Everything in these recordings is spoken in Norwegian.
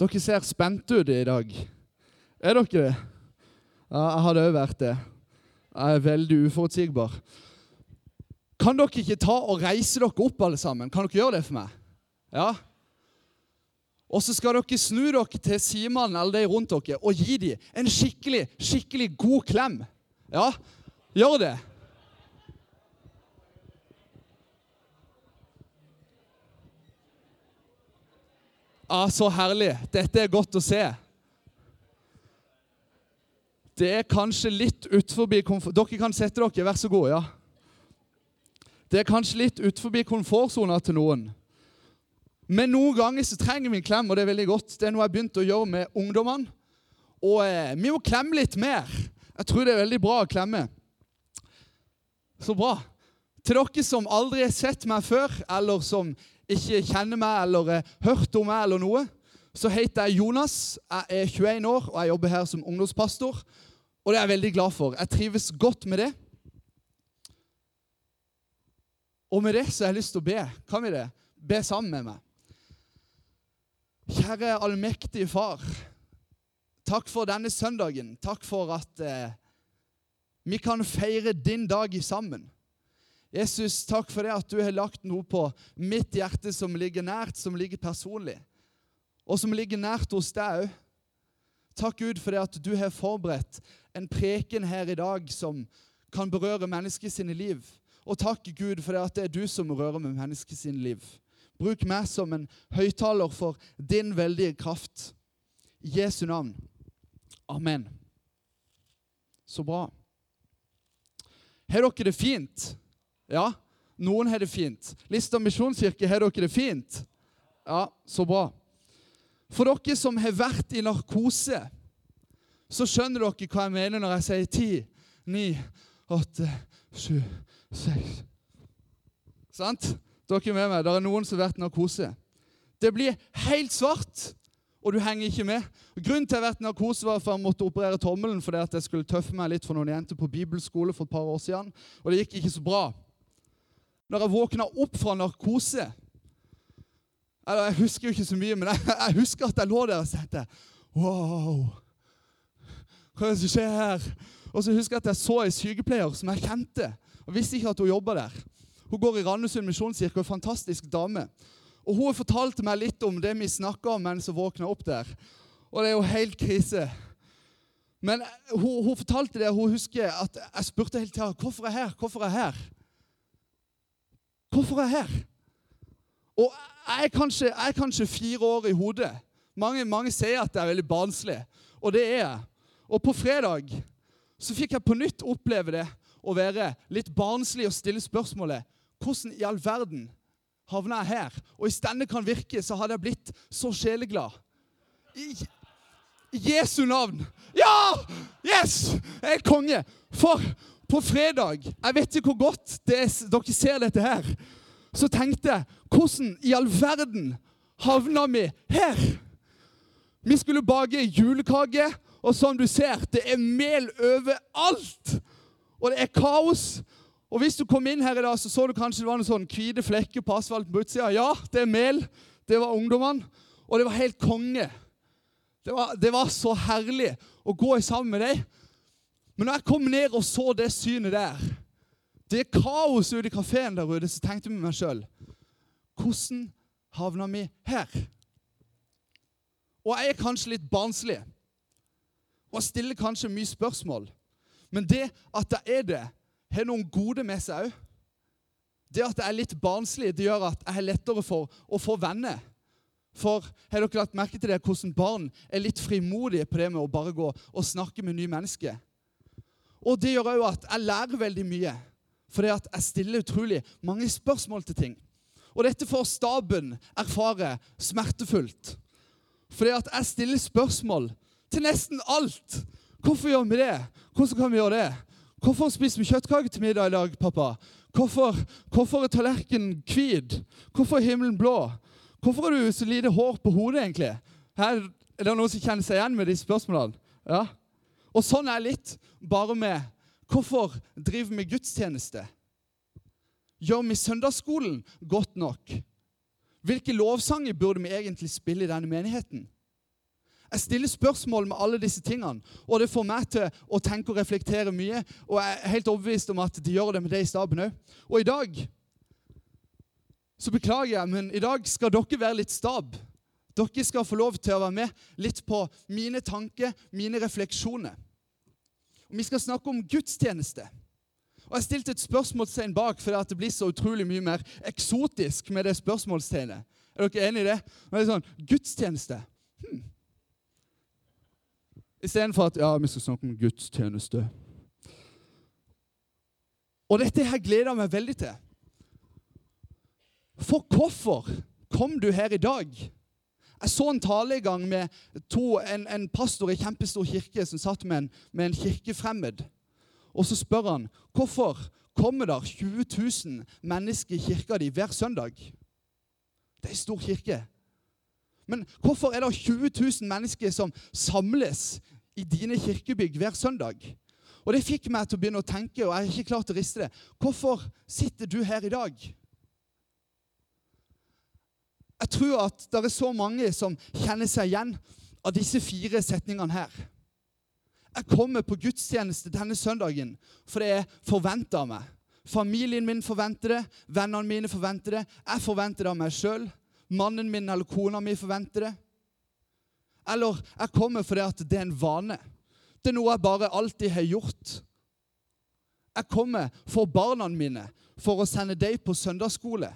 Dere ser spente ut i dag. Er dere det? Ja, jeg hadde òg vært det. Jeg er veldig uforutsigbar. Kan dere ikke ta og reise dere opp, alle sammen? Kan dere gjøre det for meg? Ja? Og så skal dere snu dere til Simon eller de rundt dere og gi dem en skikkelig, skikkelig god klem. Ja, gjør det. Ja, så herlig. Dette er godt å se. Det er kanskje litt utenfor komfort... Dere kan sette dere, vær så god. ja. Det er kanskje litt utenfor komfortsona til noen. Men noen ganger så trenger vi en klem, og det er veldig godt. Det er noe jeg har begynt å gjøre med ungdommene. Og eh, vi må klemme litt mer. Jeg tror det er veldig bra å klemme. Så bra. Til dere som aldri har sett meg før, eller som ikke kjenner meg eller har hørt om meg, eller noe, så heter jeg Jonas. Jeg er 21 år, og jeg jobber her som ungdomspastor. Og det er jeg veldig glad for. Jeg trives godt med det. Og med det så har jeg lyst til å be. Kan vi det? Be sammen med meg. Kjære allmektige Far. Takk for denne søndagen. Takk for at eh, vi kan feire din dag sammen. Jesus, takk for det at du har lagt noe på mitt hjerte som ligger nært, som ligger personlig, og som ligger nært hos deg òg. Takk, Gud, for det at du har forberedt en preken her i dag som kan berøre menneskets liv. Og takk, Gud, for det at det er du som rører med menneskets liv. Bruk meg som en høyttaler for din veldige kraft. I Jesu navn. Amen. Så bra. Har dere det fint? Ja, noen har det fint. Lista misjonskirke, har dere det fint? Ja, så bra. For dere som har vært i narkose, så skjønner dere hva jeg mener når jeg sier ti, ni, åtte, sju, seks Sant? Dere er med meg. Det er noen som har vært i narkose. Det blir helt svart, og du henger ikke med. Grunnen til at jeg har vært i narkose, var for jeg måtte operere tommelen fordi at jeg skulle tøffe meg litt for noen jenter på bibelskole for et par år siden. Og det gikk ikke så bra. Når jeg våkna opp fra narkose eller Jeg husker jo ikke så mye, men jeg, jeg husker at jeg lå der og tenkte Wow! Hva er det som skjer her? Og så husker jeg at jeg så en sykepleier som jeg kjente. og Visste ikke at hun jobba der. Hun går i Randesund misjonskirke og er en fantastisk dame. Og Hun fortalte meg litt om det vi snakka om mens hun våkna opp der. Og det er jo helt krise. Men hun, hun fortalte det, hun husker at jeg spurte hele tida hvorfor er jeg her. Hvorfor er jeg her? Hvorfor er jeg her? Og jeg er kanskje, jeg er kanskje fire år i hodet. Mange, mange sier at jeg er veldig barnslig, og det er jeg. Og på fredag så fikk jeg på nytt oppleve det å være litt barnslig og stille spørsmålet hvordan i all verden havna jeg her? Og hvis denne kan virke, så hadde jeg blitt så sjeleglad. I, I Jesu navn. Ja! Yes! Jeg er konge. For på fredag Jeg vet ikke hvor godt er, dere ser dette her. Så tenkte jeg Hvordan i all verden havna vi her? Vi skulle bake julekake, og som du ser, det er mel overalt. Og det er kaos. Og Hvis du kom inn her i dag, så så du kanskje det var noen sånn hvite flekker på asfalten på utsida. Ja, det er mel. Det var ungdommene. Og det var helt konge. Det var, det var så herlig å gå sammen med dem. Men når jeg kom ned og så det synet der, det er kaos ute i kafeen der ute, så tenkte jeg med meg sjøl Hvordan havna vi her? Og jeg er kanskje litt barnslig og jeg stiller kanskje mye spørsmål. Men det at jeg er det, har noen gode med seg òg. Det at jeg er litt barnslig, det gjør at jeg har lettere for å få venner. For har dere lagt merke til det, hvordan barn er litt frimodige på det med å bare gå og snakke med nye mennesker? Og det gjør òg at jeg lærer veldig mye, fordi at jeg stiller utrolig mange spørsmål til ting. Og dette får staben erfare smertefullt. Fordi at jeg stiller spørsmål til nesten alt. Hvorfor gjør vi det? Hvordan kan vi gjøre det? Hvorfor spiser vi kjøttkake til middag i dag, pappa? Hvorfor, hvorfor er tallerkenen hvit? Hvorfor er himmelen blå? Hvorfor har du så lite hår på hodet, egentlig? Her er det noen som kjenner seg igjen med de spørsmålene? Ja. Og sånn er litt bare med Hvorfor driver vi gudstjeneste? Gjør vi søndagsskolen godt nok? Hvilke lovsanger burde vi egentlig spille i denne menigheten? Jeg stiller spørsmål med alle disse tingene, og det får meg til å tenke og reflektere mye. Og jeg er helt overbevist om at de gjør det med det i staben òg. Og i dag så beklager jeg, men i dag skal dere være litt stab. Dere skal få lov til å være med litt på mine tanker, mine refleksjoner. Og Vi skal snakke om gudstjeneste. Og Jeg stilte et spørsmålstegn bak fordi det blir så utrolig mye mer eksotisk med det spørsmålstegnet. Er dere enig i det? det er sånn, Gudstjeneste. Hmm. Istedenfor at ja, vi skal snakke om gudstjeneste. Og dette her gleder jeg meg veldig til. For hvorfor kom du her i dag? Jeg så en tale i gang med to, en, en, pastor i kjempestor kirke som satt med en, med en kirkefremmed. Og så spør han hvorfor kommer der 20 000 mennesker i kirka di hver søndag. Det er en stor kirke. Men hvorfor er det 20 000 mennesker som samles i dine kirkebygg hver søndag? Og Det fikk meg til å begynne å tenke, og jeg har ikke klart å riste det. Hvorfor sitter du her i dag? Jeg tror at det er så mange som kjenner seg igjen av disse fire setningene her. Jeg kommer på gudstjeneste denne søndagen for det er forventa av meg. Familien min forventer det, vennene mine forventer det, jeg forventer det av meg sjøl. Mannen min eller kona mi forventer det. Eller jeg kommer fordi at det er en vane. Det er noe jeg bare alltid har gjort. Jeg kommer for barna mine, for å sende dem på søndagsskole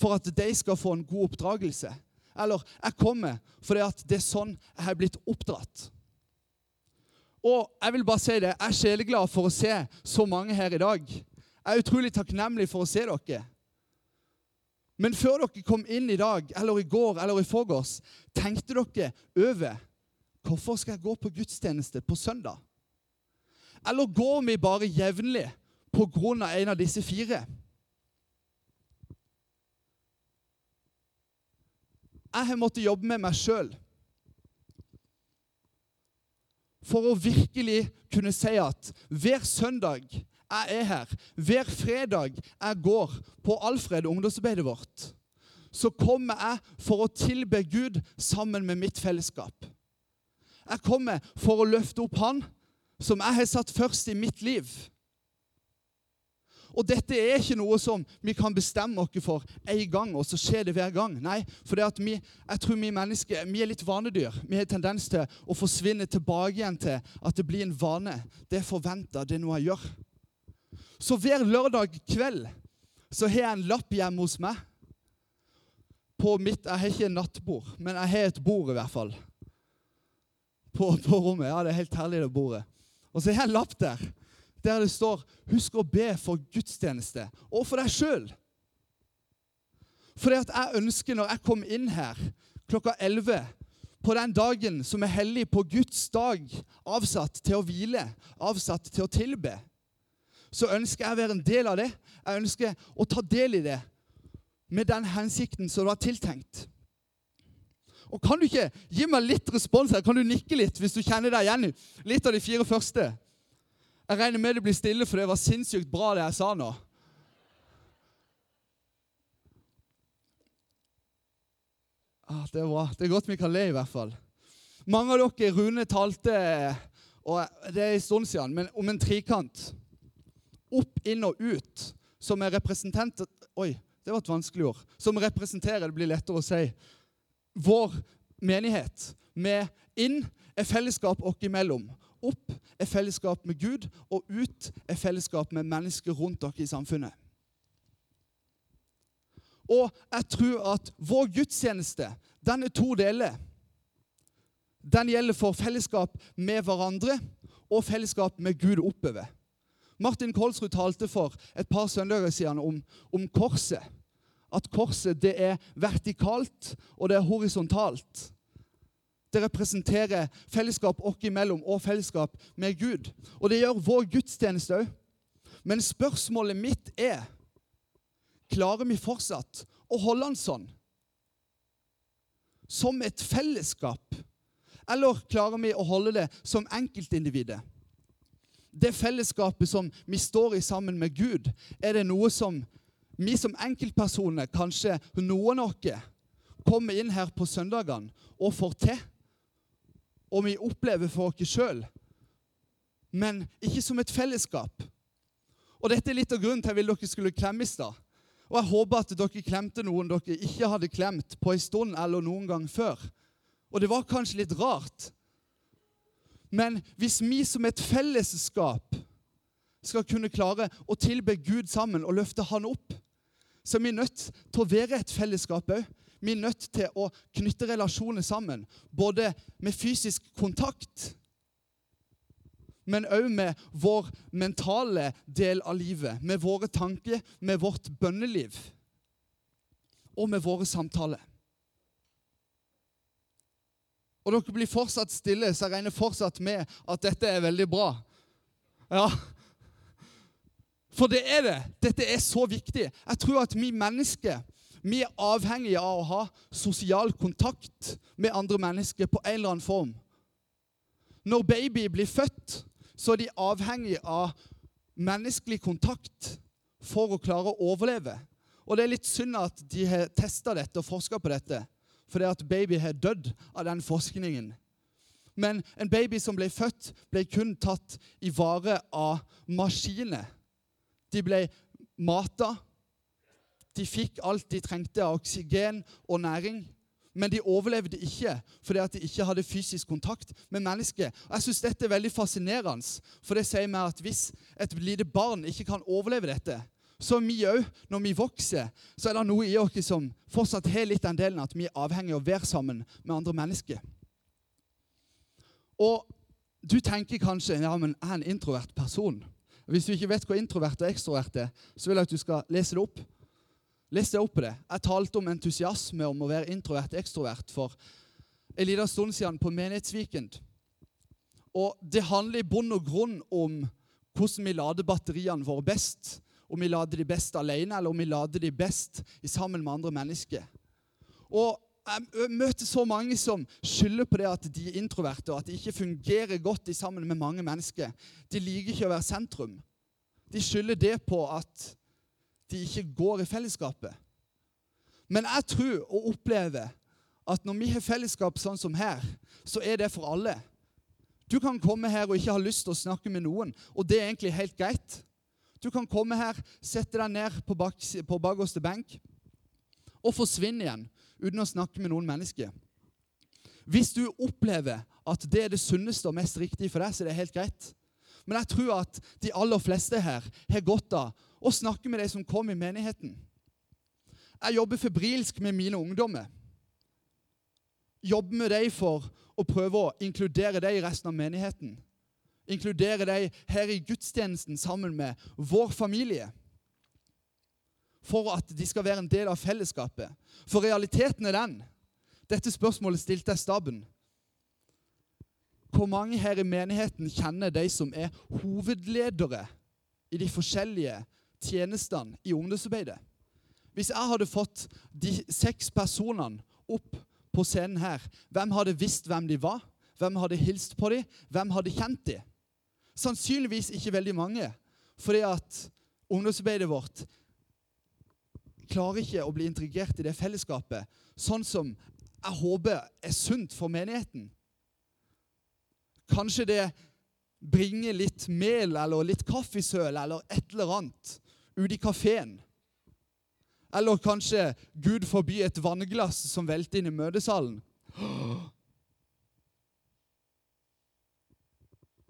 for at de skal få en god oppdragelse. Eller jeg kommer fordi at det er sånn jeg har blitt oppdratt. Og jeg vil bare si det, jeg er sjeleglad for å se så mange her i dag. Jeg er utrolig takknemlig for å se dere. Men før dere kom inn i dag, eller i går eller i forgårs, tenkte dere over hvorfor skal jeg gå på gudstjeneste på søndag? Eller går vi bare jevnlig på grunn av en av disse fire? Jeg har måttet jobbe med meg sjøl for å virkelig kunne si at hver søndag jeg er her, hver fredag jeg går på Alfred, ungdomsarbeidet vårt, så kommer jeg for å tilbe Gud sammen med mitt fellesskap. Jeg kommer for å løfte opp Han som jeg har satt først i mitt liv. Og dette er ikke noe som vi kan bestemme oss for en gang, og så skjer det hver gang. Nei, for det at vi, jeg tror vi mennesker vi er litt vanedyr. Vi har tendens til å forsvinne tilbake igjen til at det blir en vane. Det er forventa, det er noe jeg gjør. Så hver lørdag kveld så har jeg en lapp hjemme hos meg. På mitt, Jeg har ikke nattbord, men jeg har et bord i hvert fall. På, på rommet. Ja, det er helt herlig, det bordet. Og så har jeg en lapp der der det står 'Husk å be for gudstjeneste' og for deg sjøl. For det at jeg ønsker, når jeg kom inn her klokka 11 på den dagen som er hellig, på Guds dag, avsatt til å hvile, avsatt til å tilbe, så ønsker jeg å være en del av det. Jeg ønsker å ta del i det med den hensikten som det var tiltenkt. Og Kan du ikke gi meg litt respons her? Kan du nikke litt hvis du kjenner deg igjen litt av de fire første? Jeg regner med det blir stille, for det var sinnssykt bra, det jeg sa nå. Ah, det er bra. Det er godt vi kan le, i hvert fall. Mange av dere Rune talte og det er en stund siden, men om en trikant. Opp, inn og ut. Som er representant Oi, det var et vanskelig ord. Som representerer, det blir lettere å si, vår menighet. Med inn er fellesskap oss imellom. Opp er fellesskap med Gud, og ut er fellesskap med mennesker rundt dere i samfunnet. Og jeg tror at vår gudstjeneste den er to deler. Den gjelder for fellesskap med hverandre og fellesskap med Gud oppover. Martin Kolsrud talte for et par søndager siden om, om korset. At korset det er vertikalt, og det er horisontalt. Det representerer fellesskap oss imellom og fellesskap med Gud. Og det gjør vår gudstjeneste òg. Men spørsmålet mitt er klarer vi fortsatt å holde den sånn? Som et fellesskap? Eller klarer vi å holde det som enkeltindividet? Det fellesskapet som vi står i sammen med Gud, er det noe som vi som enkeltpersoner, kanskje noen av oss, kommer inn her på søndagene og får til? Og vi opplever for oss sjøl, men ikke som et fellesskap. Og Dette er litt av grunnen til jeg ville dere skulle klemme i stad. Og jeg håper at dere klemte noen dere ikke hadde klemt på en stund eller noen gang før. Og det var kanskje litt rart. Men hvis vi som et fellesskap skal kunne klare å tilbe Gud sammen og løfte Han opp, så er vi nødt til å være et fellesskap òg. Vi er nødt til å knytte relasjoner sammen, både med fysisk kontakt, men òg med vår mentale del av livet, med våre tanker, med vårt bønneliv og med våre samtaler. Og dere blir fortsatt stille, så jeg regner fortsatt med at dette er veldig bra. Ja, for det er det. Dette er så viktig. Jeg tror at vi mennesker vi er avhengige av å ha sosial kontakt med andre mennesker på en eller annen form. Når baby blir født, så er de avhengige av menneskelig kontakt for å klare å overleve. Og det er litt synd at de har testa dette og forska på dette, for det at baby har dødd av den forskningen. Men en baby som ble født, ble kun tatt i vare av maskiner de ble mata. De fikk alt de trengte av oksygen og næring. Men de overlevde ikke fordi at de ikke hadde fysisk kontakt med mennesker. Og jeg synes Dette er veldig fascinerende, for det sier meg at hvis et lite barn ikke kan overleve dette, så vi òg, når vi vokser, så er det noe i oss som fortsatt har litt den delen at vi er avhengig av å være sammen med andre mennesker. Og du tenker kanskje ja, men jeg er en introvert person. Hvis du ikke vet hva introvert og ekstrovert er, så vil jeg at du skal lese det opp. Les det opp på det. Jeg talte om entusiasme om å være introvert og ekstrovert for en liten stund siden på Menighetsweekend. Og det handler i bunn og grunn om hvordan vi lader batteriene våre best. Om vi lader de best alene, eller om vi lader de best sammen med andre mennesker. Og jeg møter så mange som skylder på det at de er introverte, og at de ikke fungerer godt sammen med mange mennesker. De liker ikke å være sentrum. De skylder det på at de ikke går i fellesskapet. Men jeg tror og opplever at når vi har fellesskap sånn som her, så er det for alle. Du kan komme her og ikke ha lyst til å snakke med noen, og det er egentlig helt greit. Du kan komme her, sette deg ned på, bak, på bakerste benk og forsvinne igjen uten å snakke med noen mennesker. Hvis du opplever at det er det sunneste og mest riktige for deg, så er det helt greit. Men jeg tror at de aller fleste her har godt av å snakke med de som kom i menigheten. Jeg jobber febrilsk med mine ungdommer. Jobber med dem for å prøve å inkludere dem i resten av menigheten. Inkludere dem her i gudstjenesten sammen med vår familie for at de skal være en del av fellesskapet. For realiteten er den Dette spørsmålet stilte jeg staben. Hvor mange her i menigheten kjenner de som er hovedledere i de forskjellige tjenestene i ungdomsarbeidet? Hvis jeg hadde fått de seks personene opp på scenen her, hvem hadde visst hvem de var? Hvem hadde hilst på dem? Hvem hadde kjent dem? Sannsynligvis ikke veldig mange, fordi at ungdomsarbeidet vårt klarer ikke å bli integrert i det fellesskapet, sånn som jeg håper er sunt for menigheten. Kanskje det bringer litt mel eller litt kaffesøl eller et eller annet ut i kafeen. Eller kanskje Gud forby et vannglass som velter inn i møtesalen.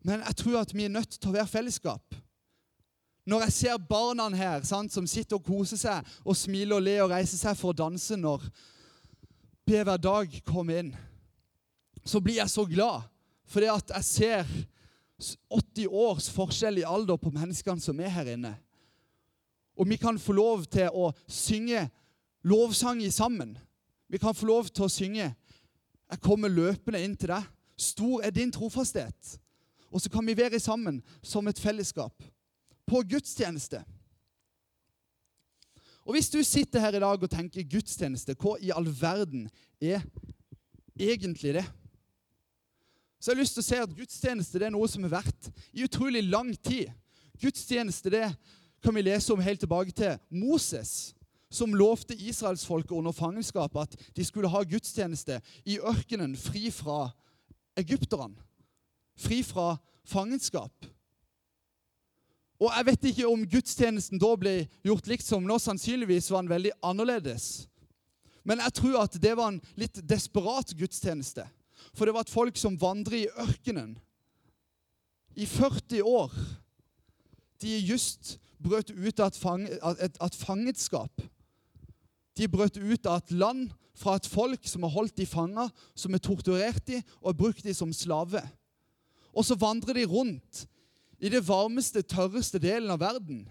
Men jeg tror at vi er nødt til å være fellesskap. Når jeg ser barna her sant, som sitter og koser seg og smiler og ler og reiser seg for å danse når Be hver dag kommer inn, så blir jeg så glad fordi at jeg ser 80 års forskjell i alder på menneskene som er her inne. Og vi kan få lov til å synge lovsang sammen. Vi kan få lov til å synge 'Jeg kommer løpende inn til deg'. Stor er din trofasthet. Og så kan vi være sammen som et fellesskap på gudstjeneste. Og Hvis du sitter her i dag og tenker gudstjeneste, hva i all verden er egentlig det? Så jeg har lyst til å si at Gudstjeneste er noe som har vært i utrolig lang tid. Gudstjeneste det kan vi lese om helt tilbake til Moses, som lovte israelsfolket under fangenskap at de skulle ha gudstjeneste i ørkenen, fri fra egypterne fri fra fangenskap. Og Jeg vet ikke om gudstjenesten da ble gjort likt som nå. Sannsynligvis var den veldig annerledes. Men jeg tror at det var en litt desperat gudstjeneste. For det var et folk som vandrer i ørkenen i 40 år. De er just brøt ut av et, fang, fangenskap. De brøt ut av et land fra et folk som har holdt de fanga, som har torturert de og brukt de som slave. Og så vandrer de rundt i det varmeste, tørreste delen av verden.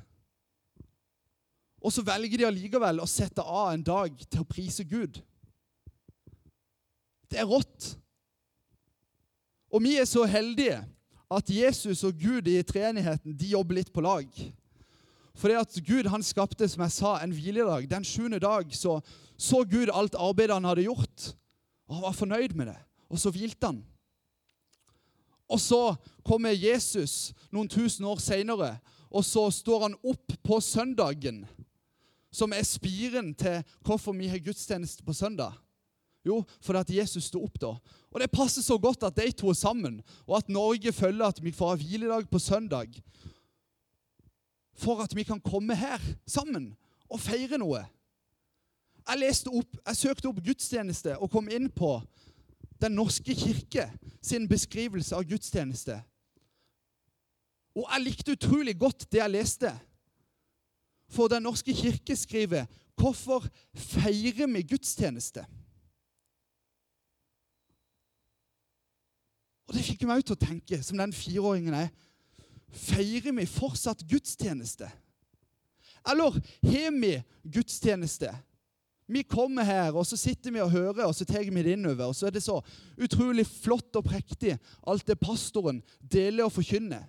Og så velger de allikevel å sette av en dag til å prise Gud. Det er rått. Og vi er så heldige at Jesus og Gud i treenigheten de jobber litt på lag. For det at Gud han skapte som jeg sa, en hviledag. Den sjuende dag så, så Gud alt arbeidet han hadde gjort. Og Han var fornøyd med det, og så hvilte han. Og så kommer Jesus noen tusen år seinere, og så står han opp på søndagen, som er spiren til hvorfor vi har gudstjeneste på søndag. Jo, fordi at Jesus sto opp da. Og Det passer så godt at de to er sammen, og at Norge følger at vi får ha hviledag på søndag. For at vi kan komme her sammen og feire noe. Jeg leste opp, jeg søkte opp gudstjeneste og kom inn på Den norske kirke sin beskrivelse av gudstjeneste. Og jeg likte utrolig godt det jeg leste. For Den norske kirke skriver 'Hvorfor feirer vi gudstjeneste?' Og Det fikk meg ut til å tenke, som den fireåringen jeg er. Feirer vi fortsatt gudstjeneste? Eller har vi gudstjeneste? Vi kommer her, og så sitter vi og hører, og så tar vi det innover. Og så er det så utrolig flott og prektig, alt det pastoren deler og forkynner.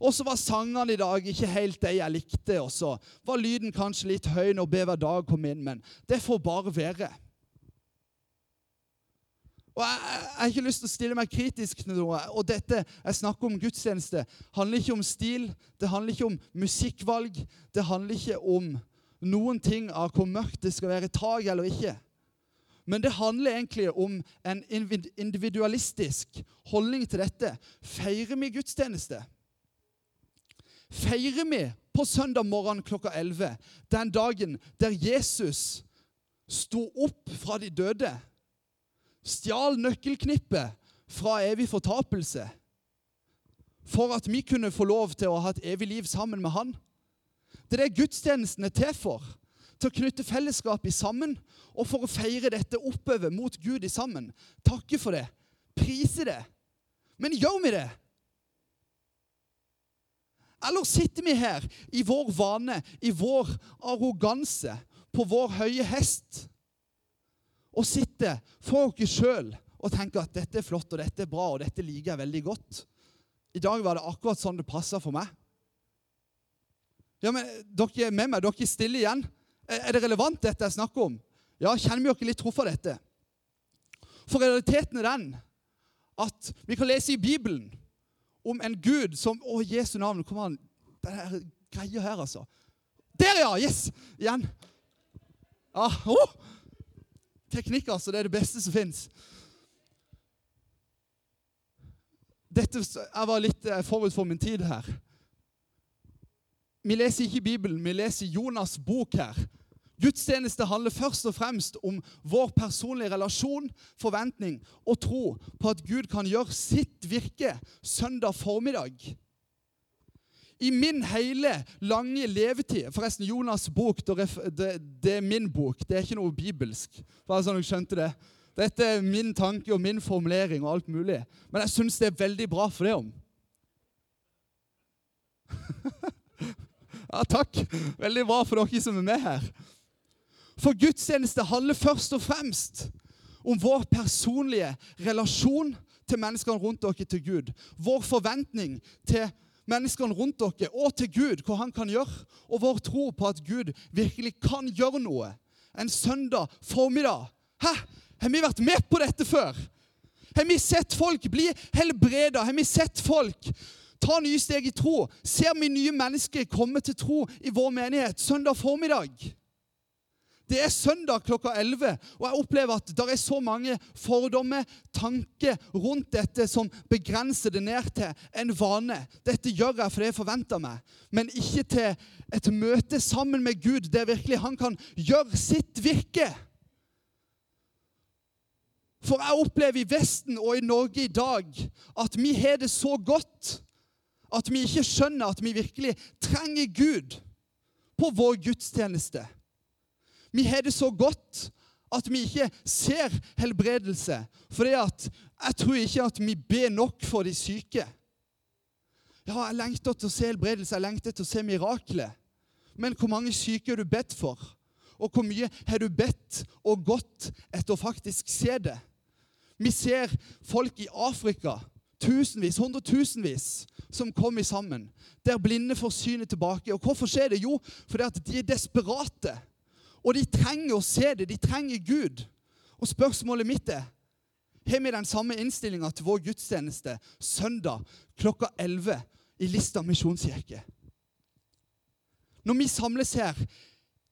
Og så var sangene i dag ikke helt de jeg likte. Og så var lyden kanskje litt høy når Be hver dag kom inn, men det får bare være. Og jeg, jeg, har ikke lyst til å stille meg kritisk til noe. Og dette jeg snakker om gudstjeneste, handler ikke om stil, det handler ikke om musikkvalg, det handler ikke om noen ting av hvor mørkt det skal være tak eller ikke. Men det handler egentlig om en individualistisk holdning til dette. Feirer vi gudstjeneste? Feirer vi på søndag morgen klokka 11 den dagen der Jesus sto opp fra de døde? Stjal nøkkelknippet fra evig fortapelse for at vi kunne få lov til å ha et evig liv sammen med han? Det er det gudstjenesten er til for. Til å knytte fellesskapet sammen og for å feire dette oppover mot Gud i sammen. Takke for det. Prise det. Men gjør vi det? Eller sitter vi her i vår vane, i vår arroganse, på vår høye hest og sitter for oss sjøl og tenker at dette er flott og dette er bra og dette liker jeg veldig godt? I dag var det akkurat sånn det passa for meg. Ja, men dere er med meg, dere er stille igjen. Er det relevant, dette jeg snakker om? Ja, kjenner vi dere litt truffet av dette? For realiteten er den at vi kan lese i Bibelen om en gud som Å, Jesu navn, kom an. Denne greia her, altså. Der, ja! Yes! Igjen. Ja, oh. Teknikk, altså. Det er det beste som fins. Jeg var litt eh, forut for min tid her. Vi leser ikke Bibelen, vi leser Jonas' bok her. Gudstjeneste handler først og fremst om vår personlige relasjon, forventning og tro på at Gud kan gjøre sitt virke søndag formiddag. I min hele lange levetid Forresten, Jonas' bok det, det, er min bok. Det er ikke noe bibelsk. Bare sånn du skjønte det. Dette er min tanke og min formulering og alt mulig. Men jeg syns det er veldig bra for det om. Ja, takk. Veldig bra for dere som er med her. For gudstjeneste handler først og fremst om vår personlige relasjon til menneskene rundt dere til Gud. Vår forventning til menneskene rundt dere og til Gud, hva han kan gjøre. Og vår tro på at Gud virkelig kan gjøre noe. En søndag formiddag. Hæ? Har vi vært med på dette før? Har vi sett folk bli helbreda? Har vi sett folk ta nye steg i tro. Ser vi nye mennesker komme til tro i vår menighet søndag formiddag? Det er søndag klokka 11, og jeg opplever at det er så mange fordommer, tanker rundt dette som begrenser det ned til en vane. Dette gjør jeg fordi jeg forventer meg, men ikke til et møte sammen med Gud der virkelig han kan gjøre sitt virke. For jeg opplever i Vesten og i Norge i dag at vi har det så godt at vi ikke skjønner at vi virkelig trenger Gud på vår gudstjeneste. Vi har det så godt at vi ikke ser helbredelse. For jeg tror ikke at vi ber nok for de syke. Ja, jeg lengter til å se helbredelse, jeg lengter til å se mirakler. Men hvor mange syke har du bedt for? Og hvor mye har du bedt og gått etter å faktisk se det? Vi ser folk i Afrika, tusenvis, hundretusenvis, som kommer sammen. Der blinde får synet tilbake. Og hvorfor skjer det? Jo, fordi at de er desperate. Og de trenger å se det. De trenger Gud. Og spørsmålet mitt er har vi den samme innstillinga til vår gudstjeneste søndag klokka 11 i Lista misjonskirke? Når vi samles her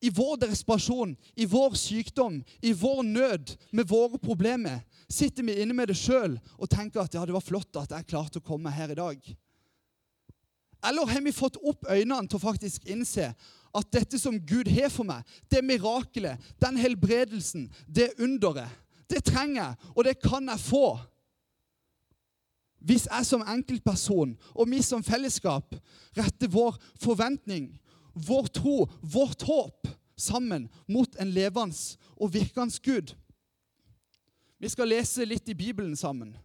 i vår desperasjon, i vår sykdom, i vår nød, med våre problemer, sitter vi inne med det sjøl og tenker at ja, det var flott at jeg klarte å komme her i dag. Eller har vi fått opp øynene til å faktisk innse at dette som Gud har for meg, det mirakelet, den helbredelsen, det underet, det trenger jeg, og det kan jeg få. Hvis jeg som enkeltperson og vi som fellesskap retter vår forventning, vår tro, vårt håp sammen mot en levende og virkende Gud. Vi skal lese litt i Bibelen sammen.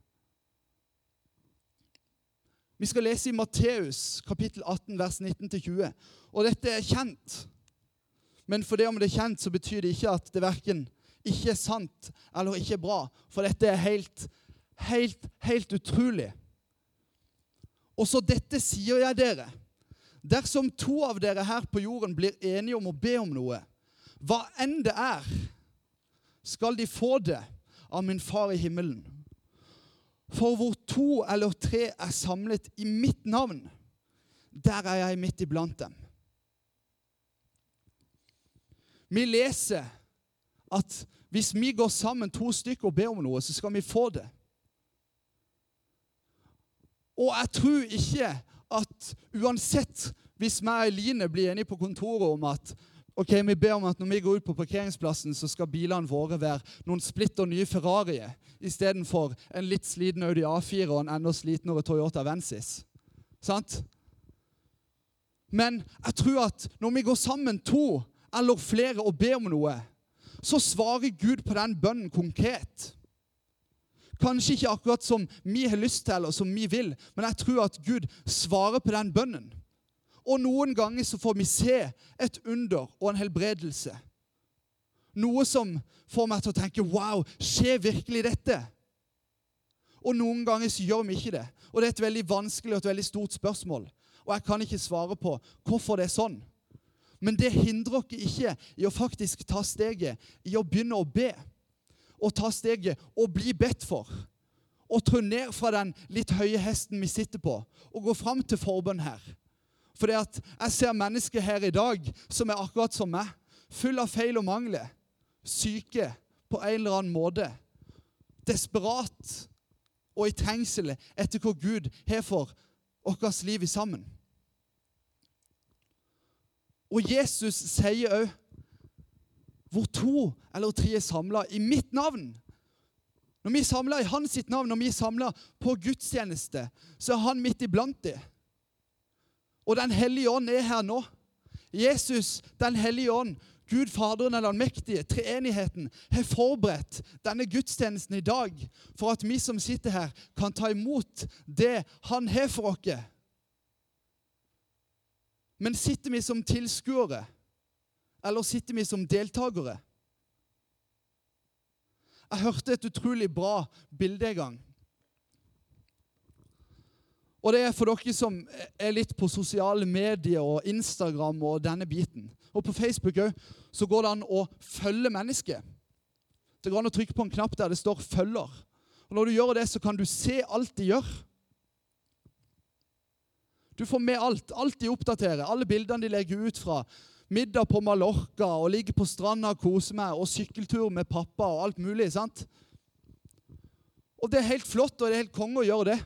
Vi skal lese i Matteus kapittel 18, vers 19-20. Og dette er kjent. Men for det om det er kjent, så betyr det ikke at det verken ikke er sant eller ikke er bra. For dette er helt, helt, helt utrolig. Og så dette sier jeg dere. Dersom to av dere her på jorden blir enige om å be om noe, hva enn det er, skal de få det av min far i himmelen. For hvor to eller tre er samlet i mitt navn, der er jeg midt iblant dem. Vi leser at hvis vi går sammen to stykker og ber om noe, så skal vi få det. Og jeg tror ikke at uansett hvis meg og Eline blir enige på kontoret om at Ok, Vi ber om at når vi går ut på parkeringsplassen, så skal bilene våre være noen splitter nye Ferrarier istedenfor en litt sliten Audi A4 og en enda slitnere Toyota Vensis. Sant? Men jeg tror at når vi går sammen to eller flere og ber om noe, så svarer Gud på den bønnen konkret. Kanskje ikke akkurat som vi har lyst til eller som vi vil, men jeg tror at Gud svarer på den bønnen. Og noen ganger så får vi se et under og en helbredelse. Noe som får meg til å tenke Wow, skjer virkelig dette? Og noen ganger så gjør vi ikke det. Og det er et veldig vanskelig og et veldig stort spørsmål. Og jeg kan ikke svare på hvorfor det er sånn. Men det hindrer oss ikke i å faktisk ta steget i å begynne å be. Og ta steget og bli bedt for. Og trå ned fra den litt høye hesten vi sitter på, og gå fram til forbønn her. Fordi at jeg ser mennesker her i dag som er akkurat som meg. Full av feil og mangler. Syke på en eller annen måte. Desperat og i trengsel etter hva Gud har for vårt liv i sammen. Og Jesus sier òg hvor to eller tre er samla i mitt navn. Når vi er samla i hans sitt navn, når vi er samla på gudstjeneste, så er han midt iblant dem. Og Den hellige ånd er her nå. Jesus, Den hellige ånd, Gud Faderen eller den mektige, treenigheten, har forberedt denne gudstjenesten i dag for at vi som sitter her, kan ta imot det Han har for oss. Men sitter vi som tilskuere, eller sitter vi som deltakere? Jeg hørte et utrolig bra bilde en gang. Og det er for dere som er litt på sosiale medier og Instagram og denne biten. Og på Facebook òg så går det an å følge mennesket. Det går an å trykke på en knapp der det står 'følger'. Og Når du gjør det, så kan du se alt de gjør. Du får med alt. Alt de oppdaterer. Alle bildene de legger ut fra middag på Mallorca og ligge på stranda og kose meg og sykkeltur med pappa og alt mulig. sant? Og det er helt flott og det er helt konge å gjøre det.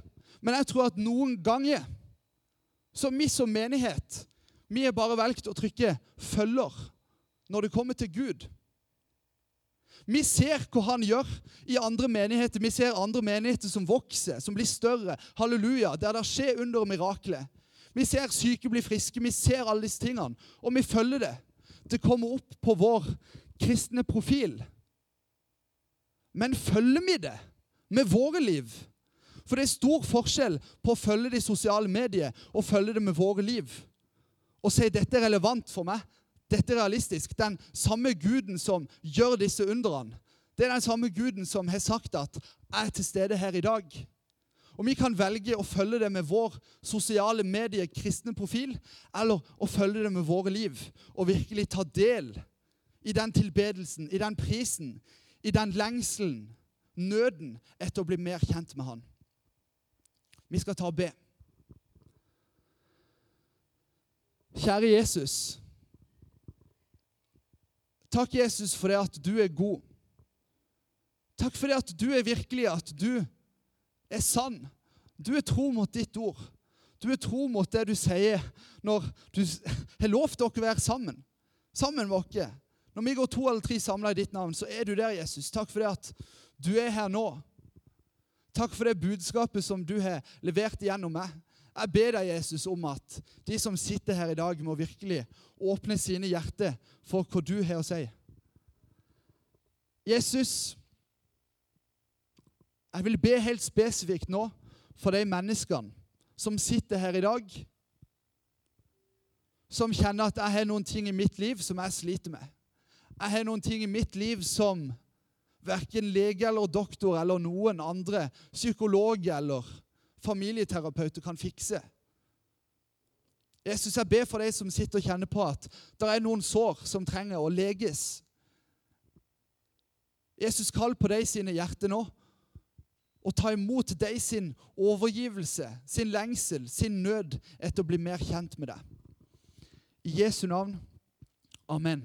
Men jeg tror at noen ganger så vi som menighet vi er bare valgt å trykke 'følger' når det kommer til Gud. Vi ser hva han gjør i andre menigheter. Vi ser andre menigheter som vokser, som blir større. Halleluja, Der det skjer under og mirakler. Vi ser syke bli friske. Vi ser alle disse tingene, og vi følger det. Det kommer opp på vår kristne profil. Men følger vi det med våre liv? For det er stor forskjell på å følge de sosiale medier og følge det med våre liv. Og si dette er relevant for meg. Dette er realistisk. Den samme guden som gjør disse underne, det er den samme guden som har sagt at 'jeg er til stede her i dag'. Og Vi kan velge å følge det med vår sosiale medie kristne profil, eller å følge det med våre liv og virkelig ta del i den tilbedelsen, i den prisen, i den lengselen, nøden etter å bli mer kjent med Han. Vi skal ta og be. Kjære Jesus. Takk, Jesus, for det at du er god. Takk for det at du er virkelig, at du er sann. Du er tro mot ditt ord. Du er tro mot det du sier når du har lovt dere å være sammen. Sammen med oss. Når vi går to eller tre samla i ditt navn, så er du der, Jesus. Takk for det at du er her nå. Takk for det budskapet som du har levert igjennom meg. Jeg ber deg, Jesus, om at de som sitter her i dag, må virkelig åpne sine hjerter for hva du har å si. Jesus, jeg vil be helt spesifikt nå for de menneskene som sitter her i dag, som kjenner at jeg har noen ting i mitt liv som jeg sliter med. Jeg har noen ting i mitt liv som verken lege eller doktor eller noen andre, psykolog eller familieterapeuter kan fikse. Jesus, jeg ber for deg som sitter og kjenner på at det er noen sår som trenger å leges. Jesus, kall på deg sine hjerter nå og ta imot deg sin overgivelse, sin lengsel, sin nød etter å bli mer kjent med deg. I Jesu navn. Amen.